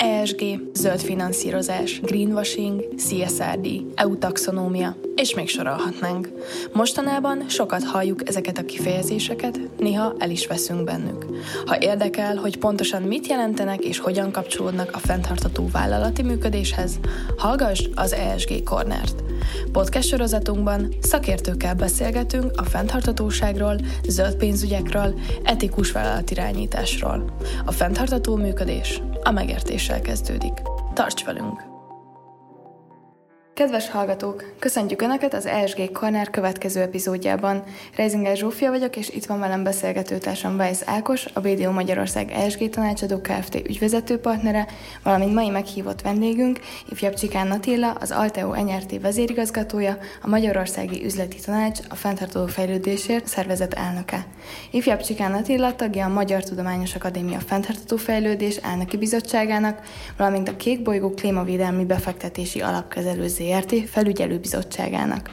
ESG, zöld finanszírozás, greenwashing, CSRD, EU taxonómia, és még sorolhatnánk. Mostanában sokat halljuk ezeket a kifejezéseket, néha el is veszünk bennük. Ha érdekel, hogy pontosan mit jelentenek és hogyan kapcsolódnak a fenntartató vállalati működéshez, hallgass az ESG Cornert. Podcast sorozatunkban szakértőkkel beszélgetünk a fenntartatóságról, zöld pénzügyekről, etikus vállalatirányításról. A fenntartató működés a megértéssel kezdődik. Tarts velünk! Kedves hallgatók, köszöntjük Önöket az ESG Corner következő epizódjában. Reisinger Zsófia vagyok, és itt van velem beszélgetőtársam Weiss Ákos, a BDO Magyarország ESG tanácsadó Kft. ügyvezető partnere, valamint mai meghívott vendégünk, ifjabb Csikán Attila, az Alteo NRT vezérigazgatója, a Magyarországi Üzleti Tanács, a Fentartó Fejlődésért szervezet elnöke. Ifjabb Csikán Attila tagja a Magyar Tudományos Akadémia Fenntartató Fejlődés elnöki bizottságának, valamint a Kék Bolygó Klímavédelmi Befektetési Alapkezelő ZRT felügyelőbizottságának.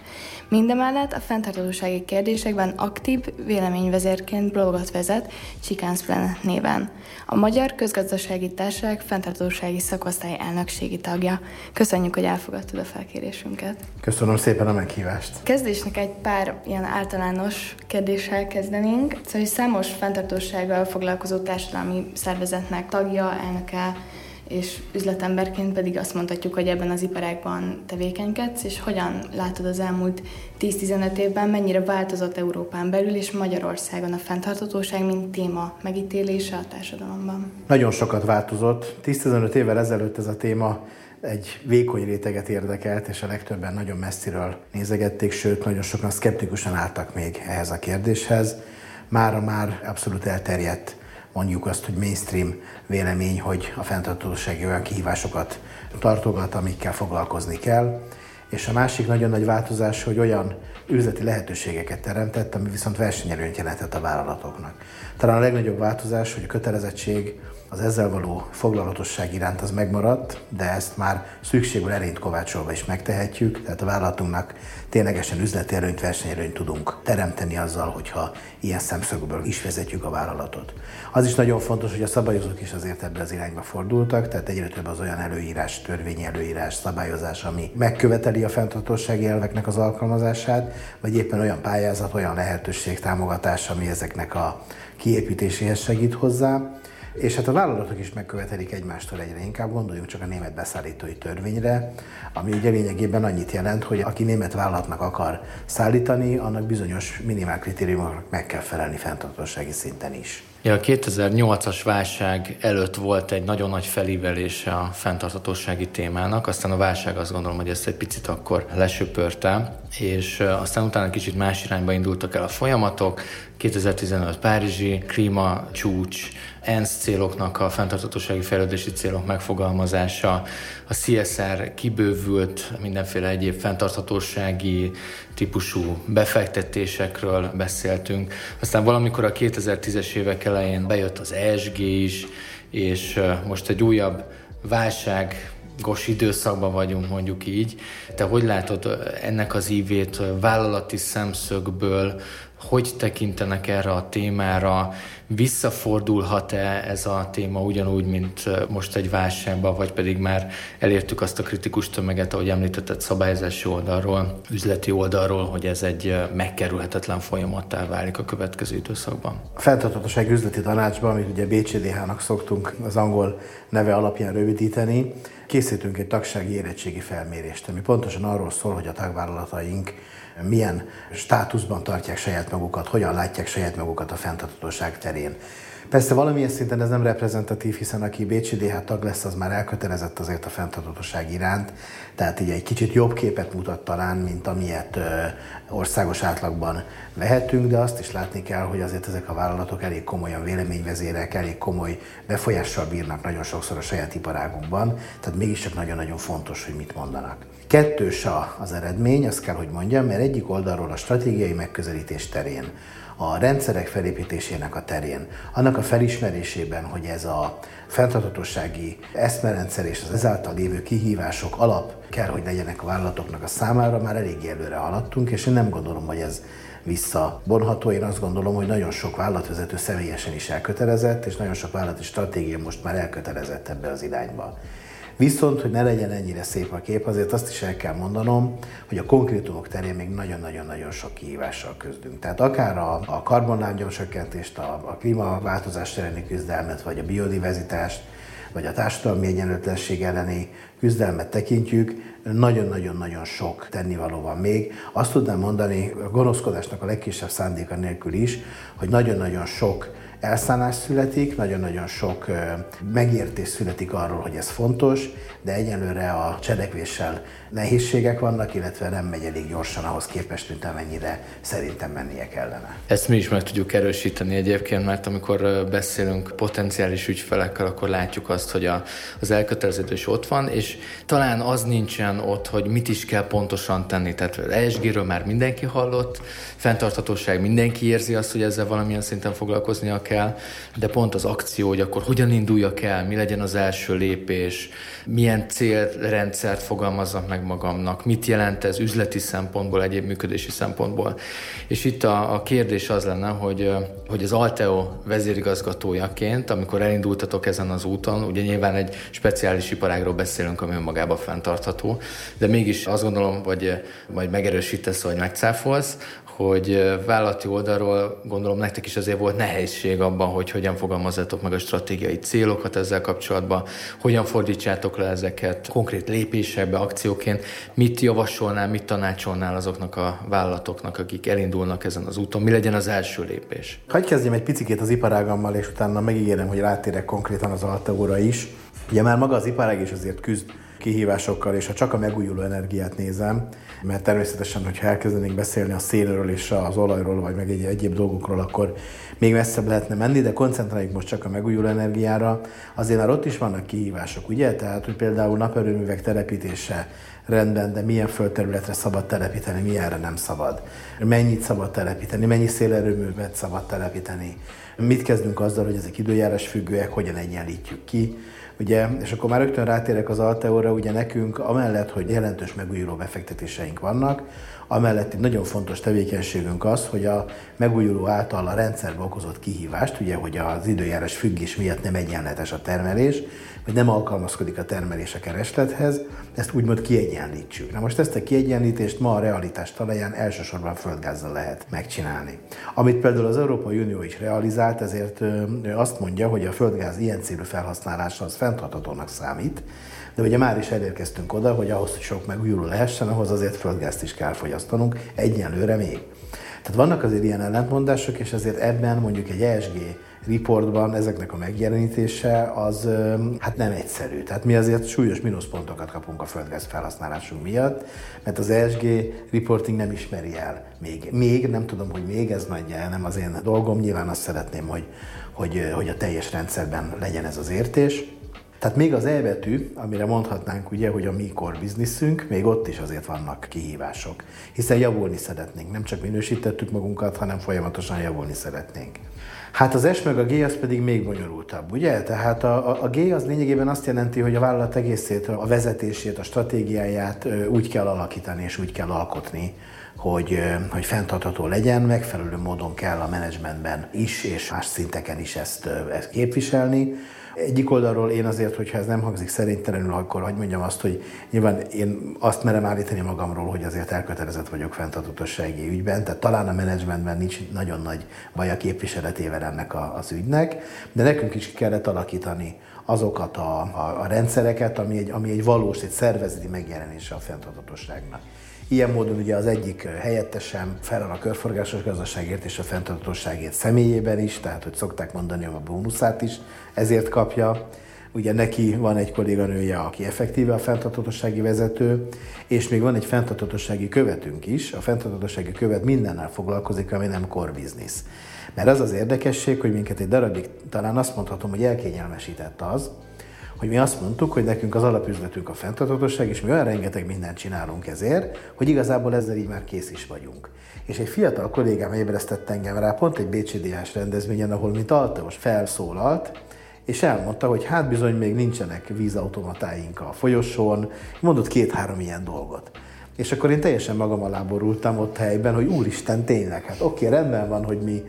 Mindemellett a fenntarthatósági kérdésekben aktív véleményvezérként blogot vezet Chicans Planet néven. A Magyar Közgazdasági Társaság fenntarthatósági szakosztály elnökségi tagja. Köszönjük, hogy elfogadtad a felkérésünket. Köszönöm szépen a meghívást. Kezdésnek egy pár ilyen általános kérdéssel kezdenénk. Szóval, hogy számos fenntartósággal foglalkozó társadalmi szervezetnek tagja, elnöke, és üzletemberként pedig azt mondhatjuk, hogy ebben az iparágban tevékenykedsz, és hogyan látod az elmúlt 10-15 évben, mennyire változott Európán belül és Magyarországon a fenntartatóság, mint téma megítélése a társadalomban? Nagyon sokat változott. 10-15 évvel ezelőtt ez a téma egy vékony réteget érdekelt, és a legtöbben nagyon messziről nézegették, sőt, nagyon sokan szkeptikusan álltak még ehhez a kérdéshez. Mára már abszolút elterjedt mondjuk azt, hogy mainstream vélemény, hogy a fenntartósági olyan kihívásokat tartogat, amikkel foglalkozni kell. És a másik nagyon nagy változás, hogy olyan üzleti lehetőségeket teremtett, ami viszont versenyelőnyt jelentett a vállalatoknak. Talán a legnagyobb változás, hogy a kötelezettség az ezzel való foglalatosság iránt az megmaradt, de ezt már szükségből erényt kovácsolva is megtehetjük, tehát a vállalatunknak ténylegesen üzleti előnyt, versenyelőnyt tudunk teremteni azzal, hogyha ilyen szemszögből is vezetjük a vállalatot. Az is nagyon fontos, hogy a szabályozók is azért ebbe az irányba fordultak, tehát egyre több az olyan előírás, törvényi előírás, szabályozás, ami megköveteli a fenntartósági elveknek az alkalmazását, vagy éppen olyan pályázat, olyan lehetőség, támogatás, ami ezeknek a kiépítéséhez segít hozzá. És hát a vállalatok is megkövetelik egymástól egyre inkább, gondoljunk csak a német beszállítói törvényre, ami ugye lényegében annyit jelent, hogy aki német vállalatnak akar szállítani, annak bizonyos minimál kritériumoknak meg kell felelni fenntartósági szinten is. Ja, a 2008-as válság előtt volt egy nagyon nagy felívelése a fenntartatósági témának, aztán a válság azt gondolom, hogy ezt egy picit akkor lesöpörte, és aztán utána kicsit más irányba indultak el a folyamatok, 2015 Párizsi klíma csúcs, ENSZ céloknak a fenntartatósági fejlődési célok megfogalmazása, a CSR kibővült mindenféle egyéb fenntarthatósági típusú befektetésekről beszéltünk. Aztán valamikor a 2010-es évek elején bejött az ESG is, és most egy újabb válság gos időszakban vagyunk, mondjuk így. Te hogy látod ennek az ívét vállalati szemszögből, hogy tekintenek erre a témára, visszafordulhat-e ez a téma ugyanúgy, mint most egy válságban, vagy pedig már elértük azt a kritikus tömeget, ahogy említetted szabályozási oldalról, üzleti oldalról, hogy ez egy megkerülhetetlen folyamattá válik a következő időszakban. A fenntarthatóság üzleti tanácsban, amit ugye BCDH-nak szoktunk az angol neve alapján rövidíteni, készítünk egy tagsági érettségi felmérést, ami pontosan arról szól, hogy a tagvállalataink milyen státuszban tartják saját magukat, hogyan látják saját magukat a fenntartatóság terén. Persze valamilyen szinten ez nem reprezentatív, hiszen aki BCDH tag lesz, az már elkötelezett azért a fenntartatóság iránt, tehát így egy kicsit jobb képet mutat talán, mint amilyet országos átlagban vehetünk, de azt is látni kell, hogy azért ezek a vállalatok elég komolyan véleményvezérek, elég komoly befolyással bírnak nagyon sokszor a saját iparágunkban, tehát mégiscsak nagyon-nagyon fontos, hogy mit mondanak. Kettős az eredmény, azt kell, hogy mondjam, mert egyik oldalról a stratégiai megközelítés terén, a rendszerek felépítésének a terén, annak a felismerésében, hogy ez a fenntarthatósági eszmerendszer és az ezáltal lévő kihívások alap kell, hogy legyenek a vállalatoknak a számára, már elég előre haladtunk, és én nem gondolom, hogy ez visszabonható. Én azt gondolom, hogy nagyon sok vállalatvezető személyesen is elkötelezett, és nagyon sok vállalati stratégia most már elkötelezett ebbe az irányba. Viszont, hogy ne legyen ennyire szép a kép, azért azt is el kell mondanom, hogy a konkrétumok terén még nagyon-nagyon-nagyon sok kihívással küzdünk. Tehát akár a, a karbonlábnyom csökkentést, a, a klímaváltozás tereni küzdelmet, vagy a biodiverzitást, vagy a társadalmi egyenlőtlenség elleni küzdelmet tekintjük, nagyon-nagyon-nagyon sok tennivaló van még. Azt tudnám mondani, a gonoszkodásnak a legkisebb szándéka nélkül is, hogy nagyon-nagyon sok elszállás születik, nagyon-nagyon sok megértés születik arról, hogy ez fontos, de egyelőre a cselekvéssel nehézségek vannak, illetve nem megy elég gyorsan ahhoz képest, mint amennyire szerintem mennie kellene. Ezt mi is meg tudjuk erősíteni egyébként, mert amikor beszélünk potenciális ügyfelekkel, akkor látjuk azt, hogy a, az elköteleződés ott van, és talán az nincsen ott, hogy mit is kell pontosan tenni. Tehát ESG-ről már mindenki hallott, fenntarthatóság mindenki érzi azt, hogy ezzel valamilyen szinten foglalkoznia kell, de pont az akció, hogy akkor hogyan induljak el, mi legyen az első lépés, milyen célrendszert fogalmazzak meg magamnak, mit jelent ez üzleti szempontból, egyéb működési szempontból. És itt a, a kérdés az lenne, hogy, hogy az Alteo vezérigazgatójaként, amikor elindultatok ezen az úton, ugye nyilván egy speciális iparágról beszélünk, ami önmagában fenntartható, de mégis azt gondolom, vagy majd megerősítesz, vagy megcáfolsz, hogy vállalati oldalról gondolom nektek is azért volt nehézség abban, hogy hogyan fogalmazzátok meg a stratégiai célokat ezzel kapcsolatban, hogyan fordítsátok le ezeket konkrét lépésekbe, akcióként, mit javasolnál, mit tanácsolnál azoknak a vállalatoknak, akik elindulnak ezen az úton, mi legyen az első lépés? Hagy kezdjem egy picit az iparágammal, és utána megígérem, hogy rátérek konkrétan az Alteóra is. Ugye már maga az iparág is azért küzd kihívásokkal, és ha csak a megújuló energiát nézem, mert természetesen, hogyha elkezdenénk beszélni a szélről és az olajról, vagy meg egy egyéb dolgokról, akkor még messzebb lehetne menni, de koncentráljuk most csak a megújuló energiára. Azért már ott is vannak kihívások, ugye? Tehát, hogy például naperőművek telepítése rendben, de milyen földterületre szabad telepíteni, milyenre nem szabad. Mennyit szabad telepíteni, mennyi szélerőművet szabad telepíteni. Mit kezdünk azzal, hogy ezek időjárás függőek, hogyan egyenlítjük ki Ugye, és akkor már rögtön rátérek az Alteóra, ugye nekünk amellett, hogy jelentős megújuló befektetéseink vannak, Amellett egy nagyon fontos tevékenységünk az, hogy a megújuló által a rendszerbe okozott kihívást, ugye, hogy az időjárás függés miatt nem egyenletes a termelés, vagy nem alkalmazkodik a termelés a kereslethez, ezt úgymond kiegyenlítsük. Na most ezt a kiegyenlítést ma a realitás talaján elsősorban földgázzal lehet megcsinálni. Amit például az Európai Unió is realizált, ezért azt mondja, hogy a földgáz ilyen célú felhasználása az fenntarthatónak számít, de ugye már is elérkeztünk oda, hogy ahhoz, hogy sok megújuló lehessen, ahhoz azért földgázt is kell fogyasztanunk, egyenlőre még. Tehát vannak azért ilyen ellentmondások, és ezért ebben mondjuk egy ESG reportban ezeknek a megjelenítése az hát nem egyszerű. Tehát mi azért súlyos mínuszpontokat kapunk a földgáz felhasználásunk miatt, mert az ESG reporting nem ismeri el még. Még, nem tudom, hogy még ez nagyja, nem az én dolgom, nyilván azt szeretném, hogy, hogy, hogy a teljes rendszerben legyen ez az értés. Tehát még az E amire mondhatnánk ugye, hogy a mi core bizniszünk, még ott is azért vannak kihívások. Hiszen javulni szeretnénk, nem csak minősítettük magunkat, hanem folyamatosan javulni szeretnénk. Hát az S meg a G az pedig még bonyolultabb, ugye? Tehát a, a, a G az lényegében azt jelenti, hogy a vállalat egészét, a vezetését, a stratégiáját úgy kell alakítani és úgy kell alkotni, hogy, hogy fenntartható legyen, megfelelő módon kell a menedzsmentben is és más szinteken is ezt, ezt képviselni. Egyik oldalról én azért, hogyha ez nem hangzik szerintelenül, akkor hogy mondjam azt, hogy nyilván én azt merem állítani magamról, hogy azért elkötelezett vagyok fenntartatossági ügyben, tehát talán a menedzsmentben nincs nagyon nagy baj a képviseletével ennek a, az ügynek, de nekünk is kellett alakítani azokat a, a, a rendszereket, ami egy, ami egy valós, egy szervezeti megjelenése a fenntartatosságnak. Ilyen módon ugye az egyik helyettesem felel a körforgásos gazdaságért és a fenntartóságért személyében is, tehát hogy szokták mondani, a bónuszát is ezért kapja. Ugye neki van egy kolléganője, aki effektíve a fenntarthatósági vezető, és még van egy fenntarthatósági követünk is. A fenntarthatósági követ mindennel foglalkozik, ami nem core business. Mert az az érdekesség, hogy minket egy darabig talán azt mondhatom, hogy elkényelmesített az, hogy mi azt mondtuk, hogy nekünk az alapüzletünk a fenntarthatóság, és mi olyan rengeteg mindent csinálunk ezért, hogy igazából ezzel így már kész is vagyunk. És egy fiatal kollégám ébresztett engem rá pont egy BCDH rendezvényen, ahol mint alteos felszólalt, és elmondta, hogy hát bizony még nincsenek vízautomatáink a folyosón, mondott két-három ilyen dolgot. És akkor én teljesen magam alá borultam ott helyben, hogy úristen, tényleg, hát oké, rendben van, hogy mi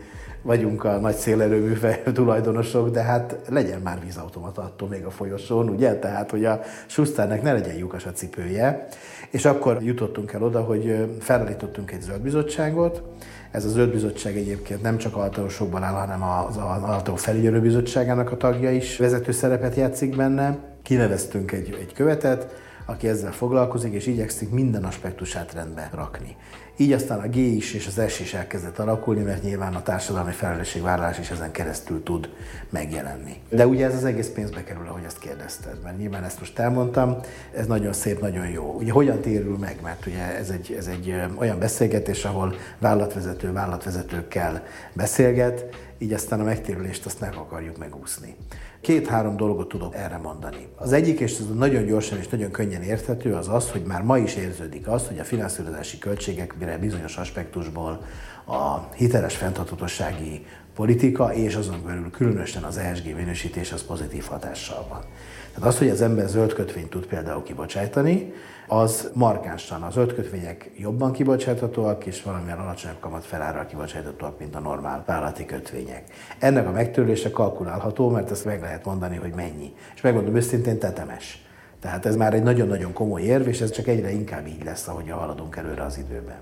vagyunk a nagy szélerőmű tulajdonosok, de hát legyen már vízautomata attól még a folyosón, ugye? Tehát, hogy a Schusternek ne legyen lyukas a cipője. És akkor jutottunk el oda, hogy felállítottunk egy zöld bizottságot. Ez a zöld bizottság egyébként nem csak altaósokban áll, hanem az Altaó felügyelő bizottságának a tagja is vezető szerepet játszik benne. Kineveztünk egy, egy követet, aki ezzel foglalkozik, és igyekszik minden aspektusát rendbe rakni. Így aztán a G is és az S is elkezdett alakulni, mert nyilván a társadalmi felelősségvállalás is ezen keresztül tud megjelenni. De ugye ez az egész pénzbe kerül, ahogy ezt kérdezted, mert nyilván ezt most elmondtam, ez nagyon szép, nagyon jó. Ugye hogyan térül meg, mert ugye ez egy, ez egy olyan beszélgetés, ahol vállalatvezető vállalatvezetőkkel beszélget, így aztán a megtérülést azt meg akarjuk megúszni. Két-három dolgot tudok erre mondani. Az egyik, és ez nagyon gyorsan és nagyon könnyen érthető, az az, hogy már ma is érződik az, hogy a finanszírozási költségek mire bizonyos aspektusból a hiteles fenntarthatósági politika, és azon belül különösen az ESG minősítés az pozitív hatással van. Tehát az, hogy az ember zöld kötvényt tud például kibocsájtani, az markánsan. Az zöld kötvények jobban kibocsáthatóak, és valamilyen alacsonyabb kamat felárral kibocsáthatóak, mint a normál vállalati kötvények. Ennek a megtörlése kalkulálható, mert ezt meg lehet mondani, hogy mennyi. És megmondom őszintén, tetemes. Tehát ez már egy nagyon-nagyon komoly érv, és ez csak egyre inkább így lesz, ahogy haladunk előre az időben.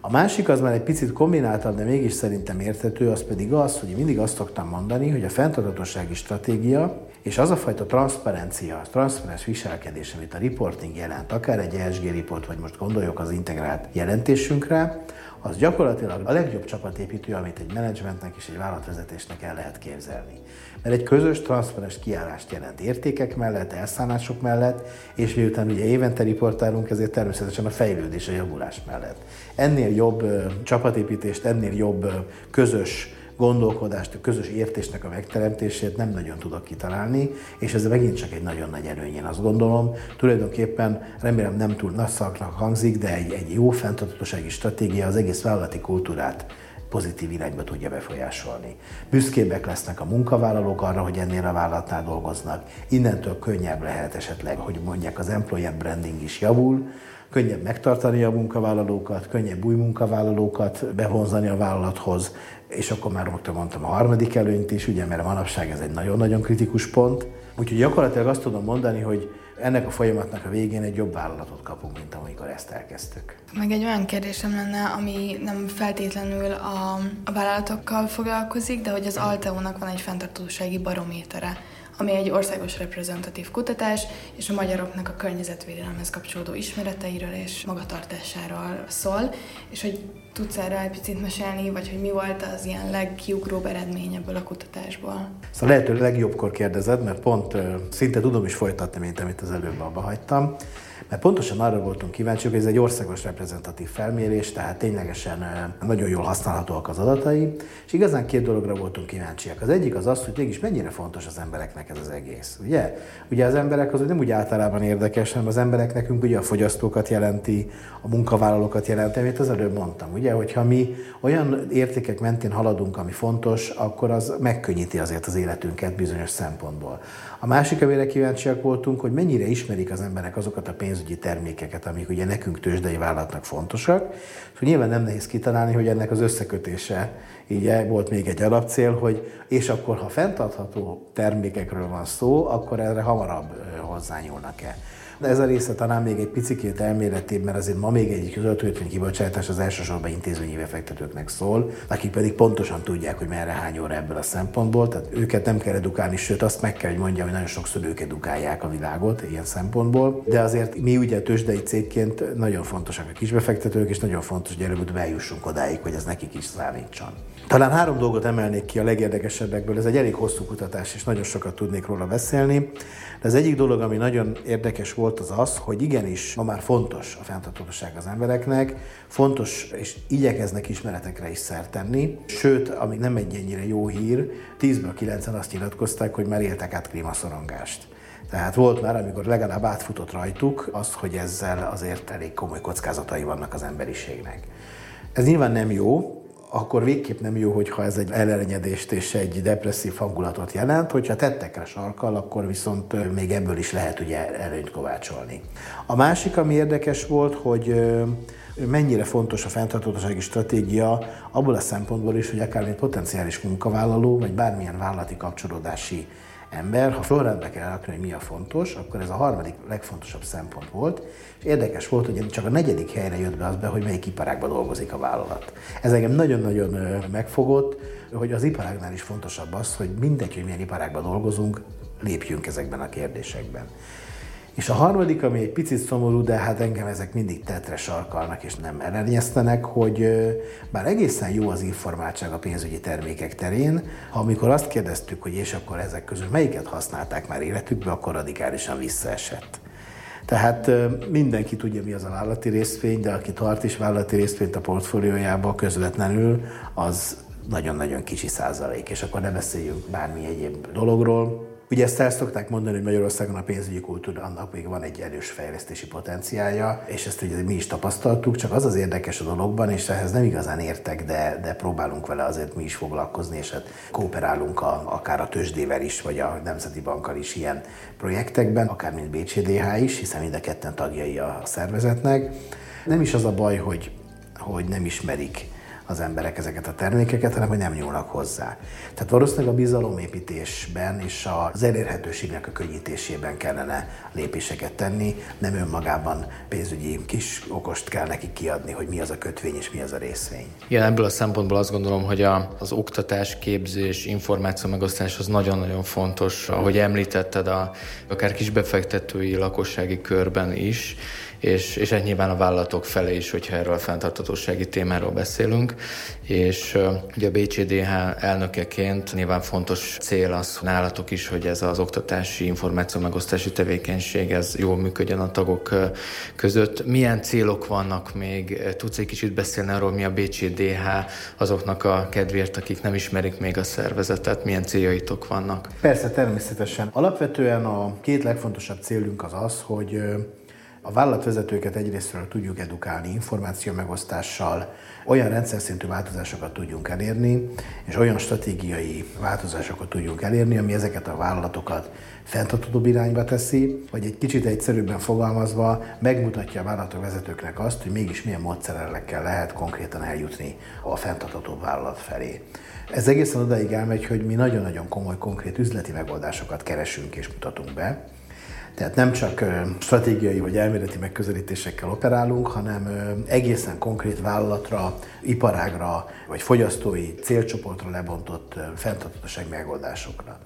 A másik az már egy picit kombináltabb, de mégis szerintem érthető, az pedig az, hogy mindig azt szoktam mondani, hogy a fenntarthatósági stratégia és az a fajta transzparencia, transzparens viselkedés, amit a reporting jelent, akár egy ESG report, vagy most gondoljuk az integrált jelentésünkre, az gyakorlatilag a legjobb csapatépítő, amit egy menedzsmentnek és egy vállalatvezetésnek el lehet képzelni. Mert egy közös, transzparens kiállást jelent értékek mellett, elszállások mellett, és miután ugye évente riportálunk, ezért természetesen a fejlődés, a javulás mellett. Ennél jobb csapatépítést, ennél jobb közös gondolkodást, a közös értésnek a megteremtését nem nagyon tudok kitalálni, és ez megint csak egy nagyon nagy előny, én azt gondolom. Tulajdonképpen remélem nem túl nagy szaknak hangzik, de egy, egy jó fenntartatósági stratégia az egész vállalati kultúrát pozitív irányba tudja befolyásolni. Büszkébbek lesznek a munkavállalók arra, hogy ennél a vállalatnál dolgoznak. Innentől könnyebb lehet esetleg, hogy mondják, az employer branding is javul, könnyebb megtartani a munkavállalókat, könnyebb új munkavállalókat bevonzani a vállalathoz, és akkor már rögtön mondtam a harmadik előnyt is, ugye, mert a manapság ez egy nagyon-nagyon kritikus pont. Úgyhogy gyakorlatilag azt tudom mondani, hogy ennek a folyamatnak a végén egy jobb vállalatot kapunk, mint amikor ezt elkezdtük. Meg egy olyan kérdésem lenne, ami nem feltétlenül a, a vállalatokkal foglalkozik, de hogy az Alteónak van egy fenntartósági barométere ami egy országos reprezentatív kutatás, és a magyaroknak a környezetvédelemhez kapcsolódó ismereteiről és magatartásáról szól, és hogy tudsz erre egy picit mesélni, vagy hogy mi volt az ilyen legkiugróbb eredmény ebből a kutatásból? Szóval lehető legjobbkor kérdezed, mert pont szinte tudom is folytatni, mint amit az előbb abba hagytam. Mert pontosan arra voltunk kíváncsiak, hogy ez egy országos reprezentatív felmérés, tehát ténylegesen nagyon jól használhatóak az adatai, és igazán két dologra voltunk kíváncsiak. Az egyik az az, hogy mégis mennyire fontos az embereknek ez az egész. Ugye? Ugye az emberek az nem úgy általában érdekes, hanem az emberek nekünk ugye a fogyasztókat jelenti, a munkavállalókat jelenti, amit az előbb mondtam. Ugye, hogyha mi olyan értékek mentén haladunk, ami fontos, akkor az megkönnyíti azért az életünket bizonyos szempontból. A másik, amire kíváncsiak voltunk, hogy mennyire ismerik az emberek azokat a pénzügyi termékeket, amik ugye nekünk tőzsdei vállalatnak fontosak. Szóval nyilván nem nehéz kitalálni, hogy ennek az összekötése így volt még egy alapcél, hogy és akkor, ha fenntartható termékekről van szó, akkor erre hamarabb hozzányúlnak-e. De ez a része talán még egy picikét elméletibb, mert azért ma még egy zöldkötvény kibocsátás az elsősorban intézményi befektetőknek szól, akik pedig pontosan tudják, hogy merre hány óra ebből a szempontból, tehát őket nem kell edukálni, sőt azt meg kell, hogy mondjam, hogy nagyon sokszor ők edukálják a világot ilyen szempontból. De azért mi ugye tőzsdei cégként nagyon fontosak a kisbefektetők, és nagyon fontos, hogy előbb eljussunk odáig, hogy ez nekik is számítson. Talán három dolgot emelnék ki a legérdekesebbekből. Ez egy elég hosszú kutatás, és nagyon sokat tudnék róla beszélni. De az egyik dolog, ami nagyon érdekes volt, az az, hogy igenis ma már fontos a fenntarthatóság az embereknek, fontos, és igyekeznek ismeretekre is szert tenni. Sőt, ami nem egy ennyire jó hír, 10-ből 9 azt nyilatkozták, hogy már éltek át klímaszorongást. Tehát volt már, amikor legalább átfutott rajtuk az, hogy ezzel azért elég komoly kockázatai vannak az emberiségnek. Ez nyilván nem jó, akkor végképp nem jó, hogyha ez egy ellenyedést és egy depresszív hangulatot jelent, hogyha tettekre sarkal, akkor viszont még ebből is lehet ugye előnyt kovácsolni. A másik, ami érdekes volt, hogy mennyire fontos a fenntarthatósági stratégia abból a szempontból is, hogy akár mint potenciális munkavállaló, vagy bármilyen vállalati kapcsolódási ember, ha fölrendbe kell rakni, hogy mi a fontos, akkor ez a harmadik legfontosabb szempont volt, és érdekes volt, hogy csak a negyedik helyre jött be az be, hogy melyik iparágban dolgozik a vállalat. Ez engem nagyon-nagyon megfogott, hogy az iparágnál is fontosabb az, hogy mindegy, hogy milyen iparágban dolgozunk, lépjünk ezekben a kérdésekben. És a harmadik, ami egy picit szomorú, de hát engem ezek mindig tetre sarkalnak és nem ellenyeztenek, hogy bár egészen jó az informáltság a pénzügyi termékek terén, ha amikor azt kérdeztük, hogy és akkor ezek közül melyiket használták már életükbe, akkor radikálisan visszaesett. Tehát mindenki tudja, mi az a vállalati részvény, de aki tart is vállalati részvényt a portfóliójába közvetlenül, az nagyon-nagyon kicsi százalék, és akkor ne beszéljünk bármi egyéb dologról. Ugye ezt el szokták mondani, hogy Magyarországon a pénzügyi kultúra annak még van egy erős fejlesztési potenciálja, és ezt ugye mi is tapasztaltuk, csak az az érdekes a dologban, és ehhez nem igazán értek, de, de próbálunk vele azért mi is foglalkozni, és hát kooperálunk a, akár a tőzsdével is, vagy a Nemzeti Bankkal is ilyen projektekben, akár mint BCDH is, hiszen mind a ketten tagjai a szervezetnek. Nem is az a baj, hogy, hogy nem ismerik az emberek ezeket a termékeket, hanem hogy nem nyúlnak hozzá. Tehát valószínűleg a bizalomépítésben és az elérhetőségnek a könnyítésében kellene lépéseket tenni, nem önmagában pénzügyi kis okost kell neki kiadni, hogy mi az a kötvény és mi az a részvény. Igen, ebből a szempontból azt gondolom, hogy a, az oktatás, képzés, információ megosztás az nagyon-nagyon fontos, ahogy említetted, a, akár kisbefektetői lakossági körben is, és, és ez nyilván a vállalatok felé is, hogyha erről a fenntartatósági témáról beszélünk, és ugye a BCDH elnökeként nyilván fontos cél az nálatok is, hogy ez az oktatási információ megosztási tevékenység ez jól működjön a tagok között. Milyen célok vannak még? Tudsz egy kicsit beszélni arról, mi a BCDH azoknak a kedvéért, akik nem ismerik még a szervezetet, milyen céljaitok vannak? Persze, természetesen. Alapvetően a két legfontosabb célunk az az, hogy a vállalatvezetőket egyrésztről tudjuk edukálni információ megosztással, olyan rendszer szintű változásokat tudjunk elérni, és olyan stratégiai változásokat tudjunk elérni, ami ezeket a vállalatokat fenntarthatóbb irányba teszi, vagy egy kicsit egyszerűbben fogalmazva megmutatja a vállalatok vezetőknek azt, hogy mégis milyen módszerekkel lehet konkrétan eljutni a fenntartható vállalat felé. Ez egészen odaig elmegy, hogy mi nagyon-nagyon komoly, konkrét üzleti megoldásokat keresünk és mutatunk be, tehát nem csak stratégiai vagy elméleti megközelítésekkel operálunk, hanem egészen konkrét vállalatra, iparágra vagy fogyasztói célcsoportra lebontott fenntartatóság megoldásokra.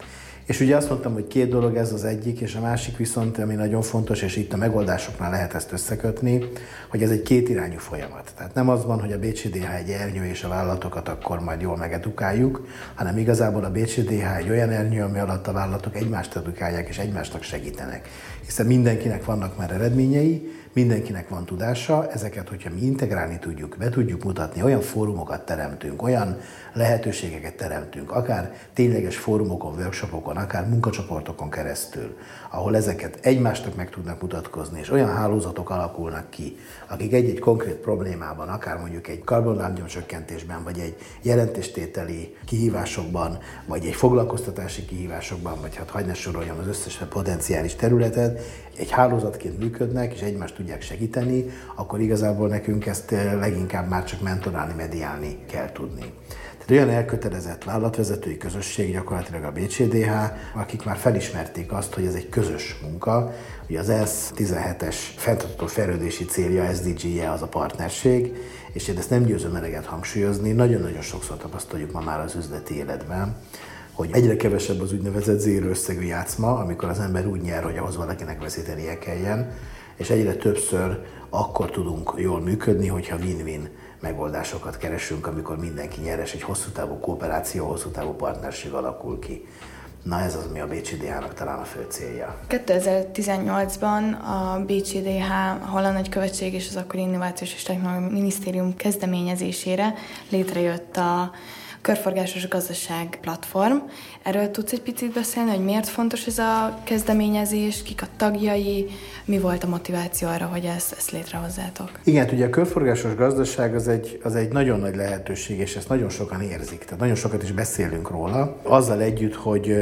És ugye azt mondtam, hogy két dolog ez az egyik, és a másik viszont, ami nagyon fontos, és itt a megoldásoknál lehet ezt összekötni, hogy ez egy kétirányú folyamat. Tehát nem az van, hogy a BCDH egy ernyő, és a vállalatokat akkor majd jól megedukáljuk, hanem igazából a BCDH egy olyan ernyő, ami alatt a vállalatok egymást edukálják és egymásnak segítenek. Hiszen mindenkinek vannak már eredményei, mindenkinek van tudása, ezeket, hogyha mi integrálni tudjuk, be tudjuk mutatni, olyan fórumokat teremtünk, olyan lehetőségeket teremtünk, akár tényleges fórumokon, workshopokon, akár munkacsoportokon keresztül, ahol ezeket egymásnak meg tudnak mutatkozni, és olyan hálózatok alakulnak ki, akik egy-egy konkrét problémában, akár mondjuk egy karbonlábnyom csökkentésben, vagy egy jelentéstételi kihívásokban, vagy egy foglalkoztatási kihívásokban, vagy hát hagyd soroljam az összes potenciális területet, egy hálózatként működnek, és egymást tudják segíteni, akkor igazából nekünk ezt eh, leginkább már csak mentorálni, mediálni kell tudni. Tehát olyan elkötelezett vállalatvezetői közösség, gyakorlatilag a BCDH, akik már felismerték azt, hogy ez egy közös munka, hogy az ESZ 17-es fenntartható fejlődési célja, SDG-je az a partnerség, és én ezt nem győzöm eleget hangsúlyozni, nagyon-nagyon sokszor tapasztaljuk ma már az üzleti életben, hogy egyre kevesebb az úgynevezett zéró összegű játszma, amikor az ember úgy nyer, hogy ahhoz valakinek veszítenie kelljen, és egyre többször akkor tudunk jól működni, hogyha win-win megoldásokat keresünk, amikor mindenki nyeres, egy hosszú távú kooperáció, hosszú távú partnerség alakul ki. Na ez az, ami a BCDH-nak talán a fő célja. 2018-ban a BCDH, a nagykövetség és az akkori Innovációs és Technológiai Minisztérium kezdeményezésére létrejött a körforgásos gazdaság platform. Erről tudsz egy picit beszélni, hogy miért fontos ez a kezdeményezés, kik a tagjai, mi volt a motiváció arra, hogy ezt, ezt létrehozzátok? Igen, hát ugye a körforgásos gazdaság az egy, az egy nagyon nagy lehetőség, és ezt nagyon sokan érzik. Tehát nagyon sokat is beszélünk róla. Azzal együtt, hogy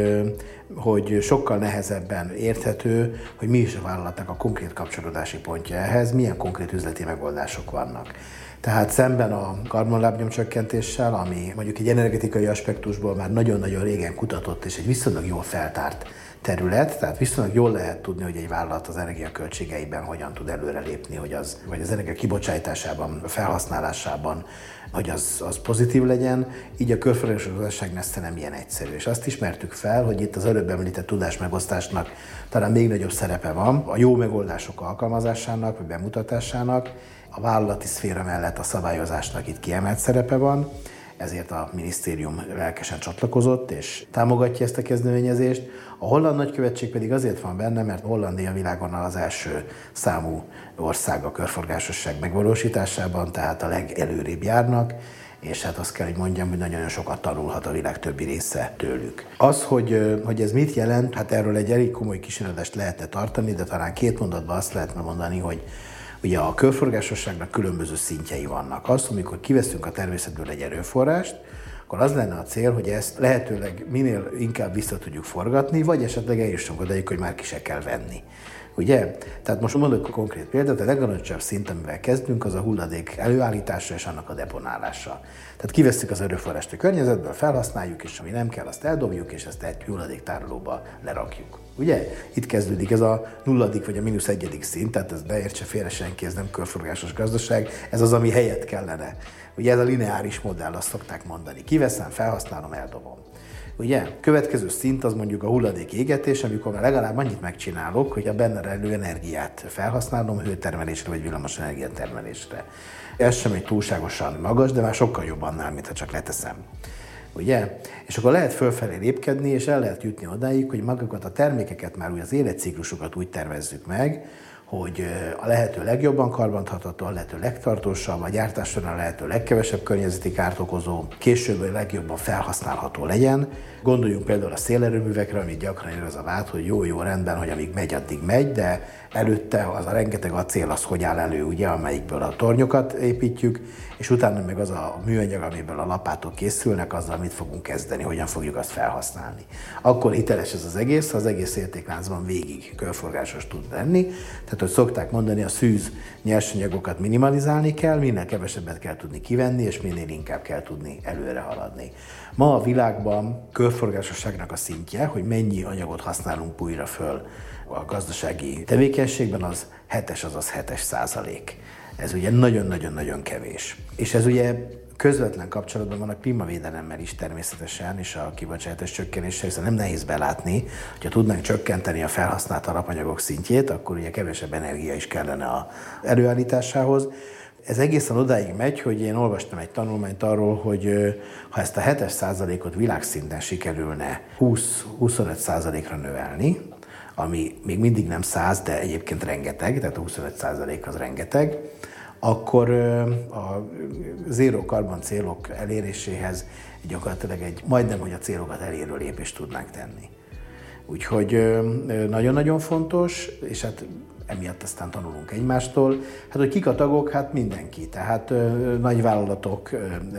hogy sokkal nehezebben érthető, hogy mi is a vállalatnak a konkrét kapcsolódási pontja ehhez, milyen konkrét üzleti megoldások vannak. Tehát szemben a karbonlábnyomcsökkentéssel, ami mondjuk egy energetikai aspektusból már nagyon-nagyon régen kutatott és egy viszonylag jól feltárt terület, tehát viszonylag jól lehet tudni, hogy egy vállalat az energiaköltségeiben hogyan tud előrelépni, hogy az, vagy az energia kibocsátásában, felhasználásában, hogy az, az pozitív legyen, így a körforgásos gazdaság messze nem ilyen egyszerű. És azt ismertük fel, hogy itt az előbb említett tudásmegosztásnak talán még nagyobb szerepe van, a jó megoldások alkalmazásának, vagy bemutatásának, a vállalati szféra mellett a szabályozásnak itt kiemelt szerepe van, ezért a minisztérium lelkesen csatlakozott és támogatja ezt a kezdeményezést. A holland nagykövetség pedig azért van benne, mert Hollandia világon az első számú ország a körforgásosság megvalósításában, tehát a legelőrébb járnak, és hát azt kell, hogy mondjam, hogy nagyon sokat tanulhat a világ többi része tőlük. Az, hogy, hogy ez mit jelent, hát erről egy elég komoly kísérletest lehetne tartani, de talán két mondatban azt lehetne mondani, hogy Ugye a körforgásosságnak különböző szintjei vannak. Az, amikor kiveszünk a természetből egy erőforrást, akkor az lenne a cél, hogy ezt lehetőleg minél inkább vissza tudjuk forgatni, vagy esetleg eljussunk odaig, hogy már ki se kell venni. Ugye? Tehát most mondok a konkrét példát, a legalacsonyabb szint, amivel kezdünk, az a hulladék előállítása és annak a deponálása. Tehát kiveszünk az erőforrást a környezetből, felhasználjuk, és ami nem kell, azt eldobjuk, és ezt egy hulladéktárolóba lerakjuk. Ugye? Itt kezdődik ez a nulladik vagy a mínusz egyedik szint, tehát ez beértse félre senki, ez nem körforgásos gazdaság, ez az, ami helyet kellene. Ugye ez a lineáris modell, azt szokták mondani. Kiveszem, felhasználom, eldobom. Ugye? Következő szint az mondjuk a hulladék égetés, amikor már legalább annyit megcsinálok, hogy a benne rejlő energiát felhasználom hőtermelésre vagy villamos termelésre. Ez sem egy túlságosan magas, de már sokkal jobb annál, mint ha csak leteszem. Ugye? És akkor lehet fölfelé lépkedni, és el lehet jutni odáig, hogy magukat a termékeket már úgy az életciklusokat úgy tervezzük meg, hogy a lehető legjobban karbantartató, a lehető legtartósabb, a gyártás során a lehető legkevesebb környezeti kárt okozó, később a legjobban felhasználható legyen. Gondoljunk például a szélerőművekre, amit gyakran ér az a vád, hogy jó-jó rendben, hogy amíg megy, addig megy, de előtte az a rengeteg acél az hogy áll elő, ugye, amelyikből a tornyokat építjük, és utána meg az a műanyag, amiből a lapátok készülnek, azzal mit fogunk kezdeni, hogyan fogjuk azt felhasználni. Akkor hiteles ez az egész, az egész értékláncban végig körforgásos tud lenni. Tehát, hogy szokták mondani, a szűz nyersanyagokat minimalizálni kell, minél kevesebbet kell tudni kivenni, és minél inkább kell tudni előre haladni. Ma a világban körforgásosságnak a szintje, hogy mennyi anyagot használunk újra föl a gazdasági tevékenységben, az 7-es, azaz 7-es százalék. Ez ugye nagyon-nagyon-nagyon kevés. És ez ugye közvetlen kapcsolatban van a klímavédelemmel is természetesen, és a kibocsátás csökkenéssel, hiszen nem nehéz belátni, hogyha tudnánk csökkenteni a felhasznált alapanyagok szintjét, akkor ugye kevesebb energia is kellene a előállításához. Ez egészen odáig megy, hogy én olvastam egy tanulmányt arról, hogy ha ezt a 7 százalékot világszinten sikerülne 20-25 százalékra növelni, ami még mindig nem 100, de egyébként rengeteg, tehát a 25 százalék az rengeteg, akkor a zéró karbon célok eléréséhez gyakorlatilag egy majdnem, hogy a célokat elérő lépést tudnánk tenni. Úgyhogy nagyon-nagyon fontos, és hát emiatt aztán tanulunk egymástól. Hát, hogy kik a tagok? Hát mindenki. Tehát ö, nagy vállalatok,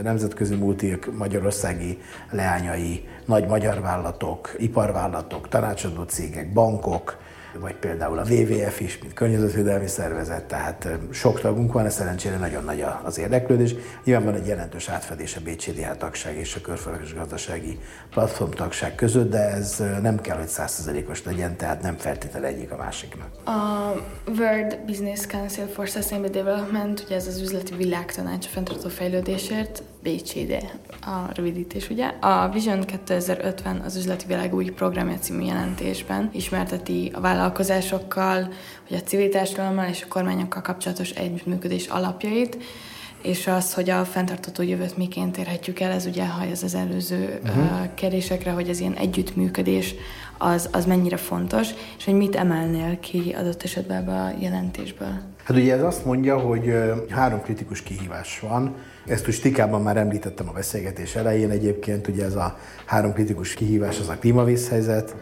nemzetközi multik, magyarországi leányai, nagy magyar vállalatok, iparvállalatok, tanácsadó cégek, bankok, vagy például a WWF is, mint környezetvédelmi szervezet, tehát sok tagunk van, szerencsére nagyon nagy az érdeklődés. Nyilván van egy jelentős átfedés a BCDH tagság és a körforgásos gazdasági platform tagság között, de ez nem kell, hogy százszerzelékos legyen, tehát nem feltétele egyik a másiknak. A World Business Council for Sustainable Development, ugye ez az üzleti világtanács a fenntartó fejlődésért, BCD a rövidítés, ugye? A Vision 2050 az üzleti világ új programja című jelentésben ismerteti a vállalkozásokkal, hogy a civil társadalommal és a kormányokkal kapcsolatos együttműködés alapjait, és az, hogy a fenntartató jövőt miként érhetjük el, ez ugye hajaz az előző uh-huh. kérdésekre, hogy az ilyen együttműködés az, az mennyire fontos, és hogy mit emelnél ki adott esetben ebbe a jelentésből? Hát ugye ez azt mondja, hogy három kritikus kihívás van. Ezt úgy stikában már említettem a beszélgetés elején egyébként, ugye ez a három kritikus kihívás az a klímavészhelyzet,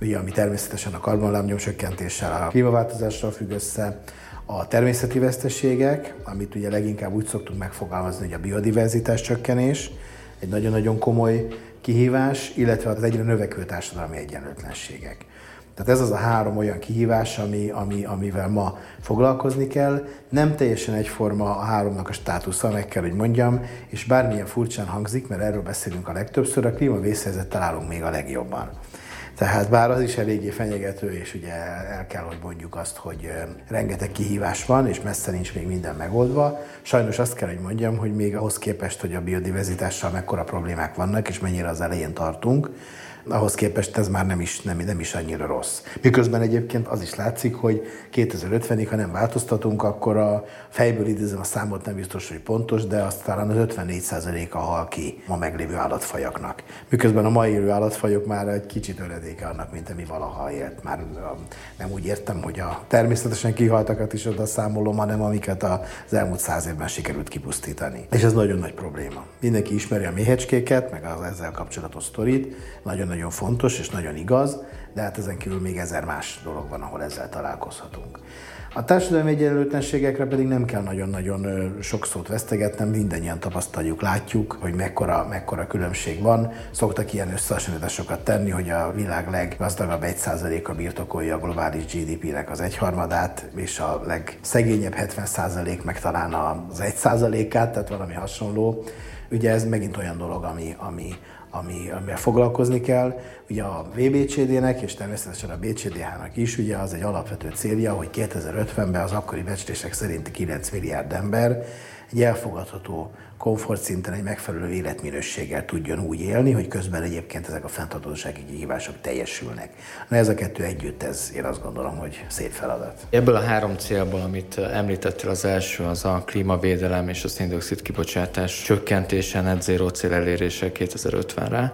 ugye, ami természetesen a karbonlábnyom csökkentéssel, a klímaváltozással függ össze, a természeti veszteségek, amit ugye leginkább úgy szoktunk megfogalmazni, hogy a biodiverzitás csökkenés, egy nagyon-nagyon komoly kihívás, illetve az egyre növekvő társadalmi egyenlőtlenségek. Tehát ez az a három olyan kihívás, ami, ami, amivel ma foglalkozni kell. Nem teljesen egyforma a háromnak a státusza, meg kell, hogy mondjam, és bármilyen furcsán hangzik, mert erről beszélünk a legtöbbször, a klímavészhelyzet találunk még a legjobban. Tehát bár az is eléggé fenyegető, és ugye el kell, hogy mondjuk azt, hogy rengeteg kihívás van, és messze nincs még minden megoldva. Sajnos azt kell, hogy mondjam, hogy még ahhoz képest, hogy a biodiverzitással mekkora problémák vannak, és mennyire az elején tartunk, ahhoz képest ez már nem is, nem, nem is annyira rossz. Miközben egyébként az is látszik, hogy 2050-ig, ha nem változtatunk, akkor a fejből idézem a számot, nem biztos, hogy pontos, de azt talán az 54%-a hal ki ma meglévő állatfajaknak. Miközben a mai élő állatfajok már egy kicsit öredéke annak, mint ami valaha élt. Már nem úgy értem, hogy a természetesen kihaltakat is oda számolom, hanem amiket az elmúlt száz évben sikerült kipusztítani. És ez nagyon nagy probléma. Mindenki ismeri a méhecskéket, meg az ezzel kapcsolatos sztorit, nagyon nagyon fontos és nagyon igaz, de hát ezen kívül még ezer más dolog van, ahol ezzel találkozhatunk. A társadalmi egyenlőtlenségekre pedig nem kell nagyon-nagyon sok szót vesztegetnem, mindannyian tapasztaljuk, látjuk, hogy mekkora, mekkora különbség van. Szoktak ilyen összehasonlításokat tenni, hogy a világ leggazdagabb 1%-a birtokolja a globális GDP-nek az egyharmadát, és a legszegényebb 70% meg talán az 1%-át, tehát valami hasonló. Ugye ez megint olyan dolog, ami, ami, ami, amivel foglalkozni kell. Ugye a VBCD-nek és természetesen a BCDH-nak is ugye az egy alapvető célja, hogy 2050-ben az akkori becslések szerint 9 milliárd ember egy elfogadható komfortszinten egy megfelelő életminőséggel tudjon úgy élni, hogy közben egyébként ezek a fenntartósági kihívások teljesülnek. Na ez a kettő együtt, ez én azt gondolom, hogy szép feladat. Ebből a három célból, amit említettél, az első az a klímavédelem és a széndiokszid kibocsátás csökkentése, net zero cél elérése 2050-re.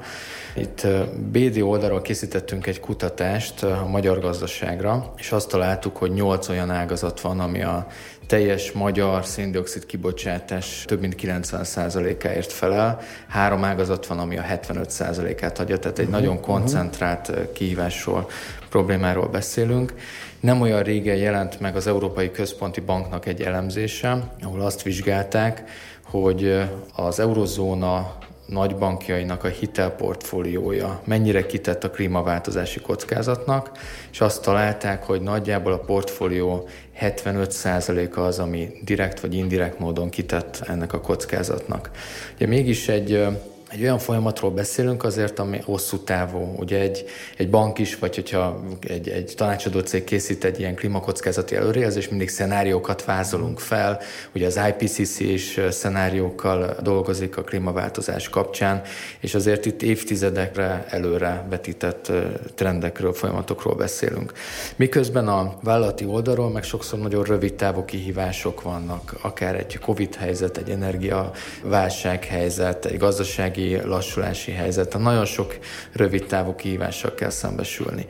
Itt BD oldalról készítettünk egy kutatást a magyar gazdaságra, és azt találtuk, hogy nyolc olyan ágazat van, ami a teljes magyar széndiokszid kibocsátás több mint 90%-áért felel. Három ágazat van, ami a 75%-át adja, tehát egy uh-huh, nagyon koncentrált uh-huh. kihívásról, problémáról beszélünk. Nem olyan régen jelent meg az Európai Központi Banknak egy elemzése, ahol azt vizsgálták, hogy az eurozóna nagybankjainak a hitelportfóliója mennyire kitett a klímaváltozási kockázatnak, és azt találták, hogy nagyjából a portfólió 75%-a az, ami direkt vagy indirekt módon kitett ennek a kockázatnak. Ugye mégis egy egy olyan folyamatról beszélünk azért, ami hosszú távú. Ugye egy, egy bank is, vagy hogyha egy, egy tanácsadó cég készít egy ilyen klímakockázati előrejelzés, mindig szenáriókat vázolunk fel. Ugye az IPCC is szenáriókkal dolgozik a klímaváltozás kapcsán, és azért itt évtizedekre előre vetített trendekről, folyamatokról beszélünk. Miközben a vállalati oldalról meg sokszor nagyon rövid távú kihívások vannak, akár egy Covid helyzet, egy energiaválság helyzet, egy gazdasági gazdasági lassulási helyzet. Nagyon sok rövid távú kihívással kell szembesülni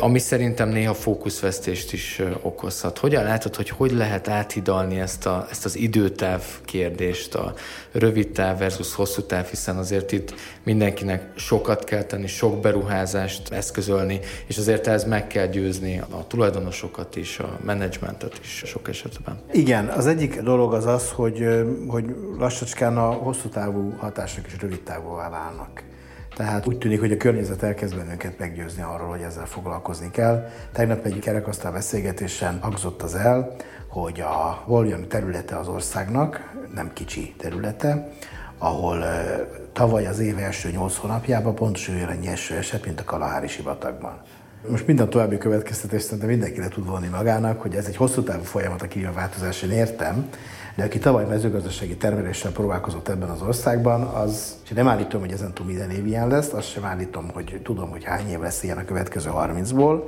ami szerintem néha fókuszvesztést is okozhat. Hogyan látod, hogy hogy lehet áthidalni ezt, a, ezt az időtáv kérdést, a rövid táv versus hosszú táv, hiszen azért itt mindenkinek sokat kell tenni, sok beruházást eszközölni, és azért ez meg kell győzni a tulajdonosokat is, a menedzsmentet is sok esetben. Igen, az egyik dolog az az, hogy, hogy lassacskán a hosszú távú hatások is rövid távúvá válnak. Tehát úgy tűnik, hogy a környezet elkezd bennünket meggyőzni arról, hogy ezzel foglalkozni kell. Tegnap egy kerekasztal beszélgetésen hangzott az el, hogy a volume területe az országnak, nem kicsi területe, ahol tavaly az év első nyolc hónapjában pontosan olyan annyi eső esett, mint a Kalahári sivatagban. Most minden további következtetést szerintem mindenki le tud vonni magának, hogy ez egy hosszú távú folyamat a klímaváltozás, én értem, de aki tavaly mezőgazdasági termeléssel próbálkozott ebben az országban, az, és nem állítom, hogy ezen túl minden év ilyen lesz, azt sem állítom, hogy tudom, hogy hány év lesz ilyen a következő 30-ból,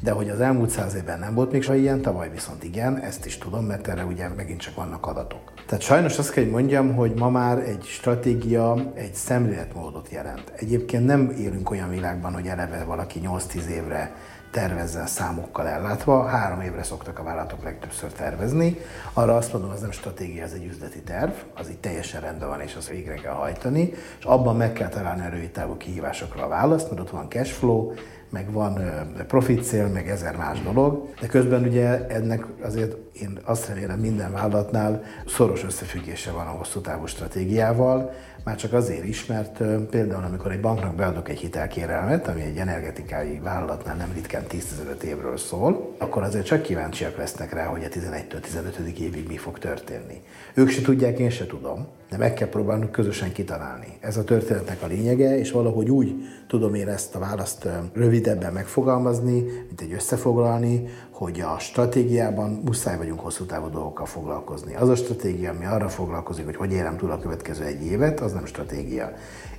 De hogy az elmúlt száz évben nem volt még soha ilyen, tavaly viszont igen, ezt is tudom, mert erre ugye megint csak vannak adatok. Tehát sajnos azt kell, hogy mondjam, hogy ma már egy stratégia egy szemléletmódot jelent. Egyébként nem élünk olyan világban, hogy eleve valaki 8-10 évre tervezzen számokkal ellátva. Három évre szoktak a vállalatok legtöbbször tervezni. Arra azt mondom, az nem stratégia, ez egy üzleti terv, az így teljesen rendben van, és az végre kell hajtani, és abban meg kell találni a rövid távú kihívásokra a választ, mert ott van cash flow, meg van profit cél, meg ezer más dolog, de közben ugye ennek azért én azt remélem minden vállalatnál szoros összefüggése van a hosszú távú stratégiával, már csak azért is, mert például amikor egy banknak beadok egy hitelkérelmet, ami egy energetikai vállalatnál nem ritkán 10-15 évről szól, akkor azért csak kíváncsiak lesznek rá, hogy a 11-től 15. évig mi fog történni. Ők se tudják, én se tudom, de meg kell próbálnunk közösen kitalálni. Ez a történetnek a lényege, és valahogy úgy tudom én ezt a választ rövidebben megfogalmazni, mint egy összefoglalni, hogy a stratégiában muszáj vagyunk hosszú távú dolgokkal foglalkozni. Az a stratégia, ami arra foglalkozik, hogy hogy érem túl a következő egy évet, az nem stratégia.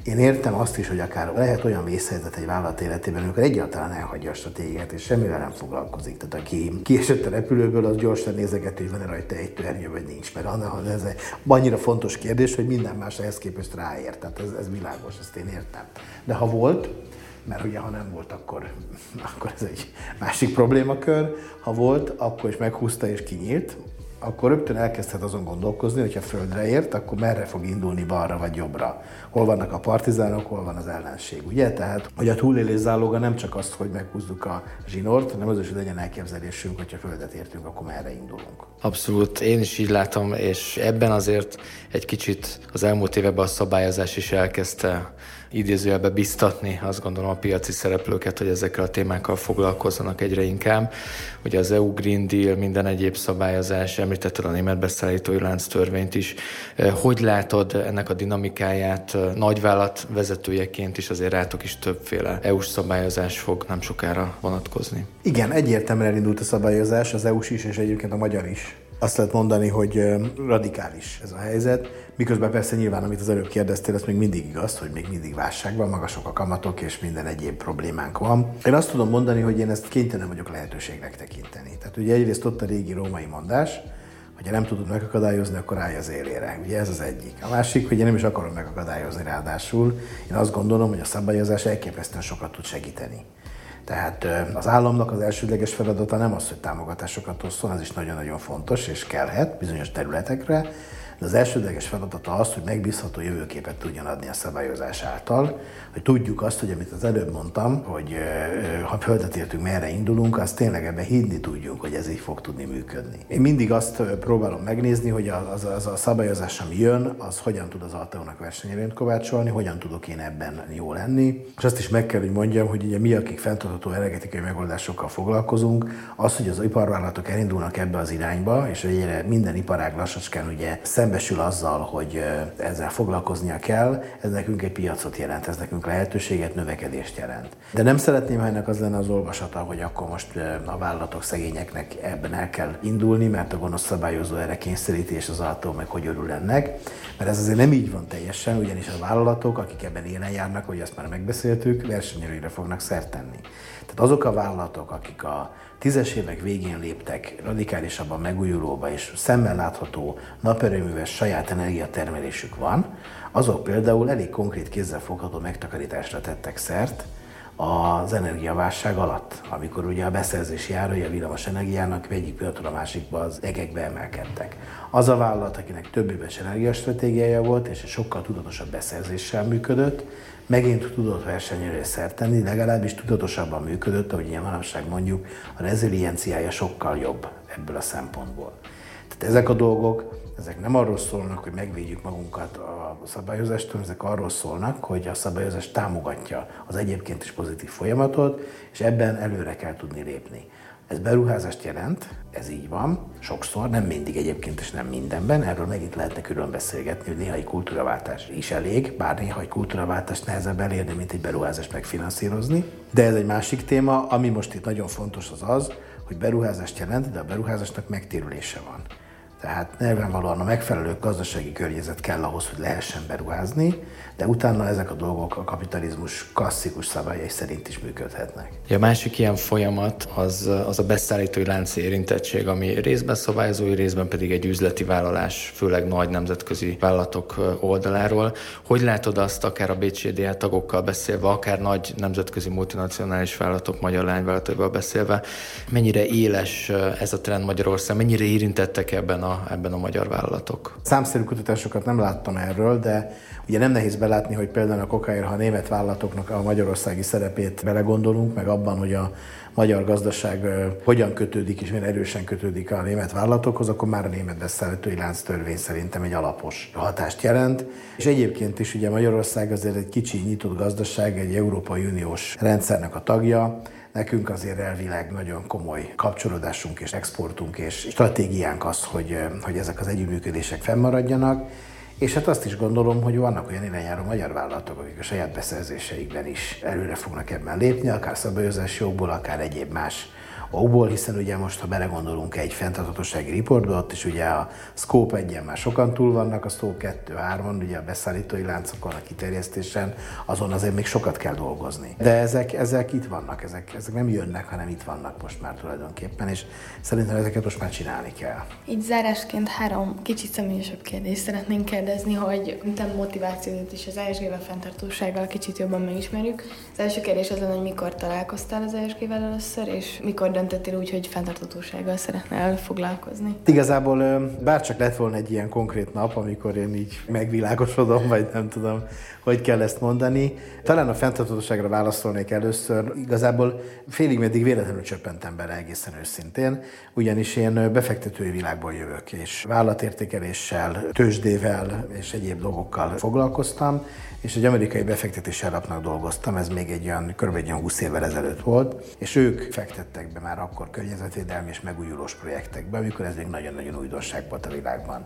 Én értem azt is, hogy akár lehet olyan vészhelyzet egy vállalat életében, amikor egyáltalán elhagyja a stratégiát, és semmivel nem foglalkozik. Tehát aki kiesett a repülőből, az gyorsan nézeget, hogy van-e rajta egy törnyő, vagy nincs. Mert ez egy annyira fontos kérdés, hogy minden más ehhez képest ráért. Tehát ez, ez világos, ezt én értem. De ha volt, mert ugye ha nem volt, akkor, akkor ez egy másik problémakör. Ha volt, akkor is meghúzta és kinyílt, akkor rögtön elkezdhet azon gondolkozni, hogyha földre ért, akkor merre fog indulni balra vagy jobbra. Hol vannak a partizánok, hol van az ellenség, ugye? Tehát, hogy a túlélés záloga nem csak azt, hogy meghúzzuk a zsinort, hanem az is, hogy legyen elképzelésünk, hogyha földet értünk, akkor merre indulunk. Abszolút, én is így látom, és ebben azért egy kicsit az elmúlt években a szabályozás is elkezdte idézőjelbe biztatni azt gondolom a piaci szereplőket, hogy ezekkel a témákkal foglalkozzanak egyre inkább. Ugye az EU Green Deal, minden egyéb szabályozás, említetted a német beszállítói lánc törvényt is. Eh, hogy látod ennek a dinamikáját eh, nagyvállalat vezetőjeként is azért rátok is többféle EU-s szabályozás fog nem sokára vonatkozni? Igen, egyértelműen elindult a szabályozás, az EU-s is, és egyébként a magyar is azt lehet mondani, hogy radikális ez a helyzet, miközben persze nyilván, amit az előbb kérdeztél, ez még mindig igaz, hogy még mindig válság van, magasok a kamatok, és minden egyéb problémánk van. Én azt tudom mondani, hogy én ezt kénytelen vagyok lehetőségnek tekinteni. Tehát ugye egyrészt ott a régi római mondás, hogyha nem tudod megakadályozni, akkor állj az élére. Ugye ez az egyik. A másik, hogy én nem is akarom megakadályozni ráadásul. Én azt gondolom, hogy a szabályozás elképesztően sokat tud segíteni. Tehát az államnak az elsődleges feladata nem az, hogy támogatásokat osszon, ez is nagyon-nagyon fontos, és kellhet bizonyos területekre, de az elsődleges feladata az, hogy megbízható jövőképet tudjon adni a szabályozás által, hogy tudjuk azt, hogy amit az előbb mondtam, hogy ha földet értünk, merre indulunk, azt tényleg ebben hinni tudjuk, hogy ez így fog tudni működni. Én mindig azt próbálom megnézni, hogy az, az a szabályozás, ami jön, az hogyan tud az Alteónak versenyelőnyt kovácsolni, hogyan tudok én ebben jó lenni. És azt is meg kell, hogy mondjam, hogy ugye mi, akik fenntartható energetikai megoldásokkal foglalkozunk, az, hogy az iparvállalatok elindulnak ebbe az irányba, és egyre minden iparág lassacskán ugye szembesül azzal, hogy ezzel foglalkoznia kell, ez nekünk egy piacot jelent, ez nekünk lehetőséget, növekedést jelent. De nem szeretném, ha ennek az lenne az olvasata, hogy akkor most a vállalatok szegényeknek ebben el kell indulni, mert a gonosz szabályozó erre kényszeríti, és az attól meg hogy örül ennek. Mert ez azért nem így van teljesen, ugyanis a vállalatok, akik ebben élen járnak, hogy azt már megbeszéltük, versenyelőre fognak szert. Tehát azok a vállalatok, akik a tízes évek végén léptek radikálisabban megújulóba, és szemmel látható naperőműves saját energiatermelésük van, azok például elég konkrét kézzelfogható megtakarításra tettek szert az energiaválság alatt, amikor ugye a beszerzési árai a villamos energiának egyik pillanatról a másikba az egekbe emelkedtek. Az a vállalat, akinek több éves energiastratégiája volt, és sokkal tudatosabb beszerzéssel működött, megint tudott versenyre szert tenni, legalábbis tudatosabban működött, ahogy ilyen manapság mondjuk, a rezilienciája sokkal jobb ebből a szempontból. Tehát ezek a dolgok, ezek nem arról szólnak, hogy megvédjük magunkat a szabályozástól, ezek arról szólnak, hogy a szabályozás támogatja az egyébként is pozitív folyamatot, és ebben előre kell tudni lépni. Ez beruházást jelent, ez így van, sokszor, nem mindig egyébként és nem mindenben, erről megint lehetne külön beszélgetni, hogy néha kultúraváltás is elég, bár néha egy kultúraváltást nehezebb elérni, mint egy beruházást megfinanszírozni. De ez egy másik téma, ami most itt nagyon fontos az az, hogy beruházást jelent, de a beruházásnak megtérülése van. Tehát nyilvánvalóan a megfelelő gazdasági környezet kell ahhoz, hogy lehessen beruházni, de utána ezek a dolgok a kapitalizmus klasszikus szabályai szerint is működhetnek. A másik ilyen folyamat az, az a beszállítói lánci érintettség, ami részben szabályozói, részben pedig egy üzleti vállalás, főleg nagy nemzetközi vállalatok oldaláról. Hogy látod azt, akár a BCDA tagokkal beszélve, akár nagy nemzetközi multinacionális vállalatok, magyar lányvállalataival beszélve, mennyire éles ez a trend Magyarország, mennyire érintettek ebben a, ebben a magyar vállalatok? Számszerű kutatásokat nem láttam erről, de ugye nem nehéz belátni, hogy például a kokáért, ha a német vállalatoknak a magyarországi szerepét belegondolunk, meg abban, hogy a magyar gazdaság hogyan kötődik és milyen erősen kötődik a német vállalatokhoz, akkor már a német beszállítói lánc törvény szerintem egy alapos hatást jelent. És egyébként is ugye Magyarország azért egy kicsi nyitott gazdaság, egy Európai Uniós rendszernek a tagja, Nekünk azért elvileg nagyon komoly kapcsolódásunk és exportunk és stratégiánk az, hogy, hogy ezek az együttműködések fennmaradjanak. És hát azt is gondolom, hogy vannak olyan irányáró magyar vállalatok, akik a saját beszerzéseikben is előre fognak ebben lépni, akár szabályozási jogból, akár egyéb más okból, hiszen ugye most, ha belegondolunk egy fenntarthatósági riportba, ott is ugye a Scope 1 már sokan túl vannak, a Scope 2-3-on, ugye a beszállítói láncokon, a kiterjesztésen, azon azért még sokat kell dolgozni. De ezek, ezek itt vannak, ezek, ezek nem jönnek, hanem itt vannak most már tulajdonképpen, és szerintem ezeket most már csinálni kell. Így zárásként három kicsit személyesebb kérdést szeretnénk kérdezni, hogy te motivációt is az ESG-vel fenntartósággal kicsit jobban megismerjük. Az első kérdés az lenne, hogy mikor találkoztál az ESG-vel először, és mikor döntöttél úgy, hogy fenntartatósággal szeretnél foglalkozni? Igazából bárcsak lett volna egy ilyen konkrét nap, amikor én így megvilágosodom, vagy nem tudom, hogy kell ezt mondani. Talán a fenntartatóságra válaszolnék először. Igazából félig meddig véletlenül csöppentem bele egészen őszintén, ugyanis én befektetői világból jövök, és vállalatértékeléssel, tőzsdével és egyéb dolgokkal foglalkoztam, és egy amerikai befektetési alapnak dolgoztam, ez még egy olyan, kb. egy olyan 20 évvel ezelőtt volt, és ők fektettek be már akkor környezetvédelmi és megújulós projektekbe, amikor ez még nagyon-nagyon újdonság volt a világban.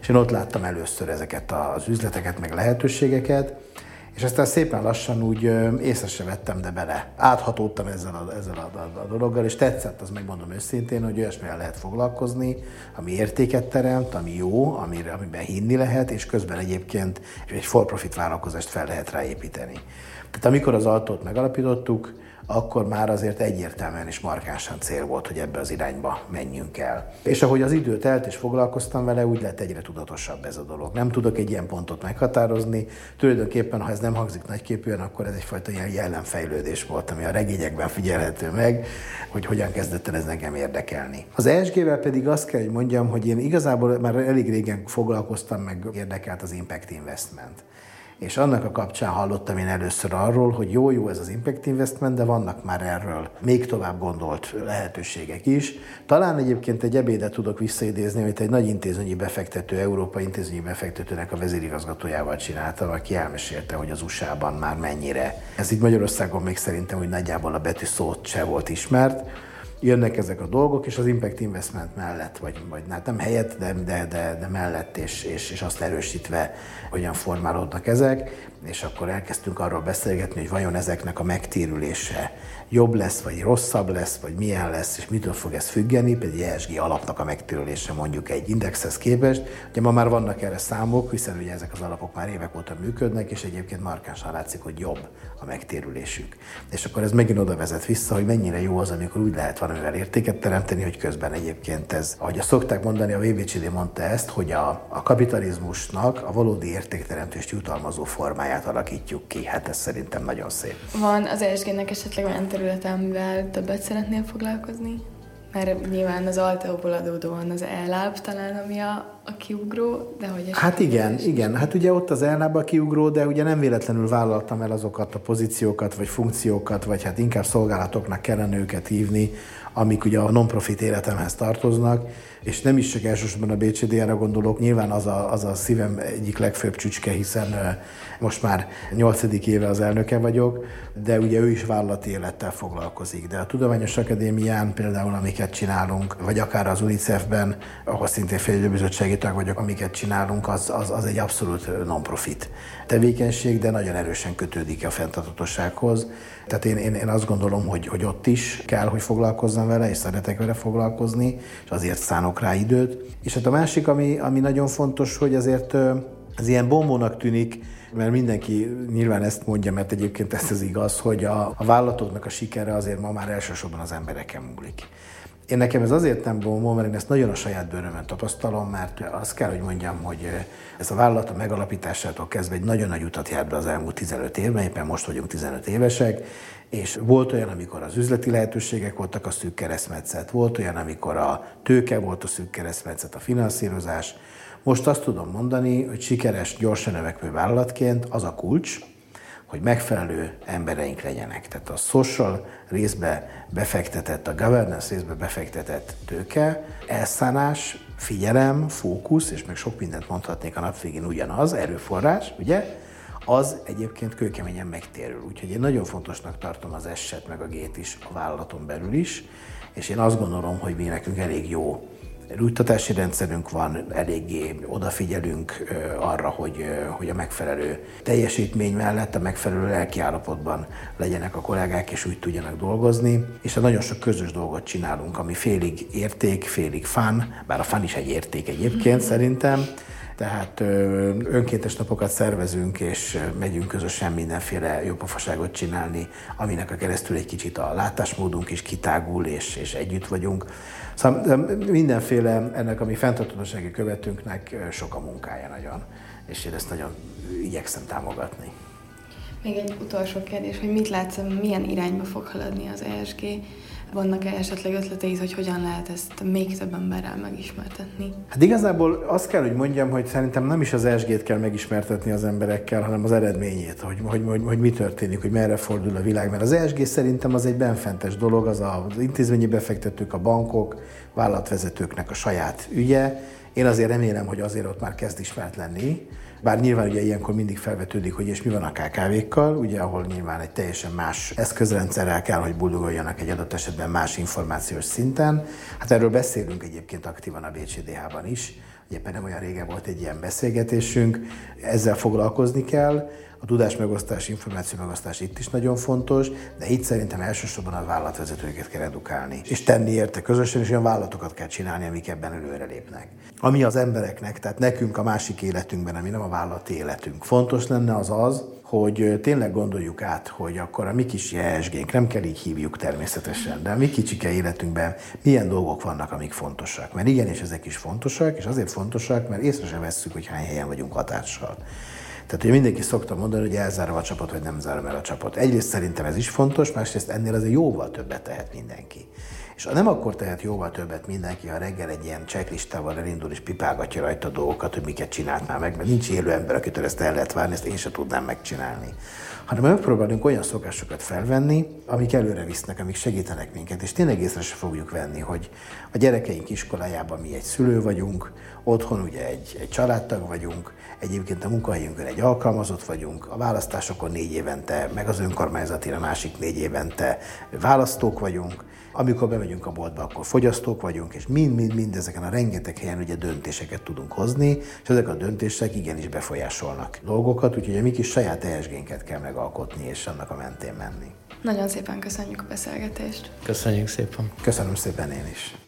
És én ott láttam először ezeket az üzleteket, meg lehetőségeket, és aztán szépen lassan úgy észre se vettem, de bele. Áthatódtam ezzel a, ezzel a, a, a dologgal, és tetszett, az megmondom őszintén, hogy olyasmivel lehet foglalkozni, ami értéket teremt, ami jó, amire, amiben hinni lehet, és közben egyébként egy for-profit vállalkozást fel lehet ráépíteni. Tehát amikor az altót megalapítottuk, akkor már azért egyértelműen és markánsan cél volt, hogy ebbe az irányba menjünk el. És ahogy az idő telt és foglalkoztam vele, úgy lett egyre tudatosabb ez a dolog. Nem tudok egy ilyen pontot meghatározni. Tulajdonképpen, ha ez nem hangzik nagyképűen, akkor ez egyfajta ilyen jellemfejlődés volt, ami a regényekben figyelhető meg, hogy hogyan kezdett el ez engem érdekelni. Az ESG-vel pedig azt kell, hogy mondjam, hogy én igazából már elég régen foglalkoztam, meg érdekelt az Impact Investment és annak a kapcsán hallottam én először arról, hogy jó-jó ez az impact investment, de vannak már erről még tovább gondolt lehetőségek is. Talán egyébként egy ebédet tudok visszaidézni, amit egy nagy intézményi befektető, Európai intézményi befektetőnek a vezérigazgatójával csináltam, aki elmesélte, hogy az USA-ban már mennyire. Ez így Magyarországon még szerintem, hogy nagyjából a betű szót se volt ismert jönnek ezek a dolgok, és az Impact Investment mellett, vagy, vagy hát nem helyett, de, de, de, de mellett, és, és, és azt erősítve, hogyan formálódnak ezek, és akkor elkezdtünk arról beszélgetni, hogy vajon ezeknek a megtérülése jobb lesz, vagy rosszabb lesz, vagy milyen lesz, és mitől fog ez függeni, például egy ESG alapnak a megtérülése mondjuk egy indexhez képest. Ugye ma már vannak erre számok, hiszen ugye ezek az alapok már évek óta működnek, és egyébként markánsan látszik, hogy jobb a megtérülésük. És akkor ez megint oda vezet vissza, hogy mennyire jó az, amikor úgy lehet valamivel értéket teremteni, hogy közben egyébként ez, ahogy a szokták mondani, a VVCD mondta ezt, hogy a, a kapitalizmusnak a valódi értékteremtést jutalmazó formáját alakítjuk ki. Hát ez szerintem nagyon szép. Van az ESG-nek esetleg olyan terület, amivel többet szeretnél foglalkozni? Mert nyilván az Alteóból adódóan az elláb talán, ami a, a kiugró, de hogy... Hát igen, is. igen. Hát ugye ott az elláb a kiugró, de ugye nem véletlenül vállaltam el azokat a pozíciókat, vagy funkciókat, vagy hát inkább szolgálatoknak kellene őket hívni, amik ugye a non-profit életemhez tartoznak, és nem is csak elsősorban a BCD-re gondolok, nyilván az a, az a szívem egyik legfőbb csücske, hiszen most már nyolcadik éve az elnöke vagyok, de ugye ő is vállalati élettel foglalkozik. De a Tudományos Akadémián például, amiket csinálunk, vagy akár az UNICEF-ben, ahol szintén félidőbizottsági tag vagyok, amiket csinálunk, az, az, az egy abszolút non-profit tevékenység, de nagyon erősen kötődik a fenntartatossághoz. Tehát én, én, én azt gondolom, hogy, hogy ott is kell, hogy foglalkozzam vele, és szeretek vele foglalkozni, és azért szánok rá időt. És hát a másik, ami, ami nagyon fontos, hogy azért ez ilyen bombónak tűnik, mert mindenki nyilván ezt mondja, mert egyébként ez az igaz, hogy a, a vállalatoknak a sikere azért ma már elsősorban az embereken múlik. Én nekem ez azért nem bombó, mert én ezt nagyon a saját bőrömön tapasztalom, mert azt kell, hogy mondjam, hogy ez a vállalat a megalapításától kezdve egy nagyon nagy utat járt be az elmúlt 15 évben, éppen most vagyunk 15 évesek, és volt olyan, amikor az üzleti lehetőségek voltak a szűk keresztmetszet, volt olyan, amikor a tőke volt a szűk keresztmetszet, a finanszírozás. Most azt tudom mondani, hogy sikeres, gyorsan növekvő vállalatként az a kulcs, hogy megfelelő embereink legyenek. Tehát a social részbe befektetett, a governance részbe befektetett tőke, elszánás, figyelem, fókusz, és meg sok mindent mondhatnék a nap végén ugyanaz, erőforrás, ugye? az egyébként kőkeményen megtérül. Úgyhogy én nagyon fontosnak tartom az eset meg a gét is a vállalaton belül is, és én azt gondolom, hogy mi nekünk elég jó Rújtatási rendszerünk van, eléggé odafigyelünk arra, hogy, hogy a megfelelő teljesítmény mellett a megfelelő lelki állapotban legyenek a kollégák, és úgy tudjanak dolgozni. És nagyon sok közös dolgot csinálunk, ami félig érték, félig fán, bár a fán is egy érték egyébként szerintem, tehát önkéntes napokat szervezünk, és megyünk közösen mindenféle jópofaságot csinálni, aminek a keresztül egy kicsit a látásmódunk is kitágul, és, és együtt vagyunk. Szóval mindenféle ennek a mi fenntartatósági követünknek sok a munkája nagyon, és én ezt nagyon igyekszem támogatni. Még egy utolsó kérdés, hogy mit látsz, milyen irányba fog haladni az ESG? Vannak-e esetleg ötleteid, hogy hogyan lehet ezt még több emberrel megismertetni? Hát igazából azt kell, hogy mondjam, hogy szerintem nem is az ESG-t kell megismertetni az emberekkel, hanem az eredményét, hogy, hogy, hogy, hogy mi történik, hogy merre fordul a világ. Mert az ESG szerintem az egy benfentes dolog, az az intézményi befektetők, a bankok, vállalatvezetőknek a saját ügye. Én azért remélem, hogy azért ott már kezd ismert lenni, bár nyilván ugye ilyenkor mindig felvetődik, hogy és mi van a KKV-kkal, ugye ahol nyilván egy teljesen más eszközrendszerrel kell, hogy boldogoljanak egy adott esetben más információs szinten. Hát erről beszélünk egyébként aktívan a BCDH-ban is, éppen nem olyan régen volt egy ilyen beszélgetésünk, ezzel foglalkozni kell, a tudásmegosztás, információ megosztás itt is nagyon fontos, de itt szerintem elsősorban a vállalatvezetőket kell edukálni, és tenni érte közösen, és olyan vállalatokat kell csinálni, amik ebben előrelépnek. Ami az embereknek, tehát nekünk a másik életünkben, ami nem a vállalati életünk, fontos lenne az az, hogy tényleg gondoljuk át, hogy akkor a mi kis esg nem kell így hívjuk természetesen, de a mi kicsike életünkben milyen dolgok vannak, amik fontosak. Mert igenis ezek is fontosak, és azért fontosak, mert észre sem vesszük, hogy hány helyen vagyunk hatással. Tehát ugye mindenki szokta mondani, hogy elzárom a csapot, vagy nem zárom el a csapot. Egyrészt szerintem ez is fontos, másrészt ennél azért jóval többet tehet mindenki. És nem akkor tehet jóval többet mindenki, ha reggel egy ilyen checklistával elindul és pipálgatja rajta dolgokat, hogy miket csinált már meg, mert nincs élő ember, akitől ezt el lehet várni, ezt én sem tudnám megcsinálni. Hanem megpróbálunk olyan szokásokat felvenni, amik előre visznek, amik segítenek minket, és tényleg észre se fogjuk venni, hogy a gyerekeink iskolájában mi egy szülő vagyunk, otthon ugye egy, egy családtag vagyunk, egyébként a munkahelyünkön egy alkalmazott vagyunk, a választásokon négy évente, meg az önkormányzatira másik négy évente választók vagyunk, amikor bemegyünk a boltba, akkor fogyasztók vagyunk, és mind-mind-mind ezeken a rengeteg helyen ugye döntéseket tudunk hozni, és ezek a döntések igenis befolyásolnak dolgokat, úgyhogy a mi kis saját ESG-nket kell megalkotni, és annak a mentén menni. Nagyon szépen köszönjük a beszélgetést. Köszönjük szépen. Köszönöm szépen én is.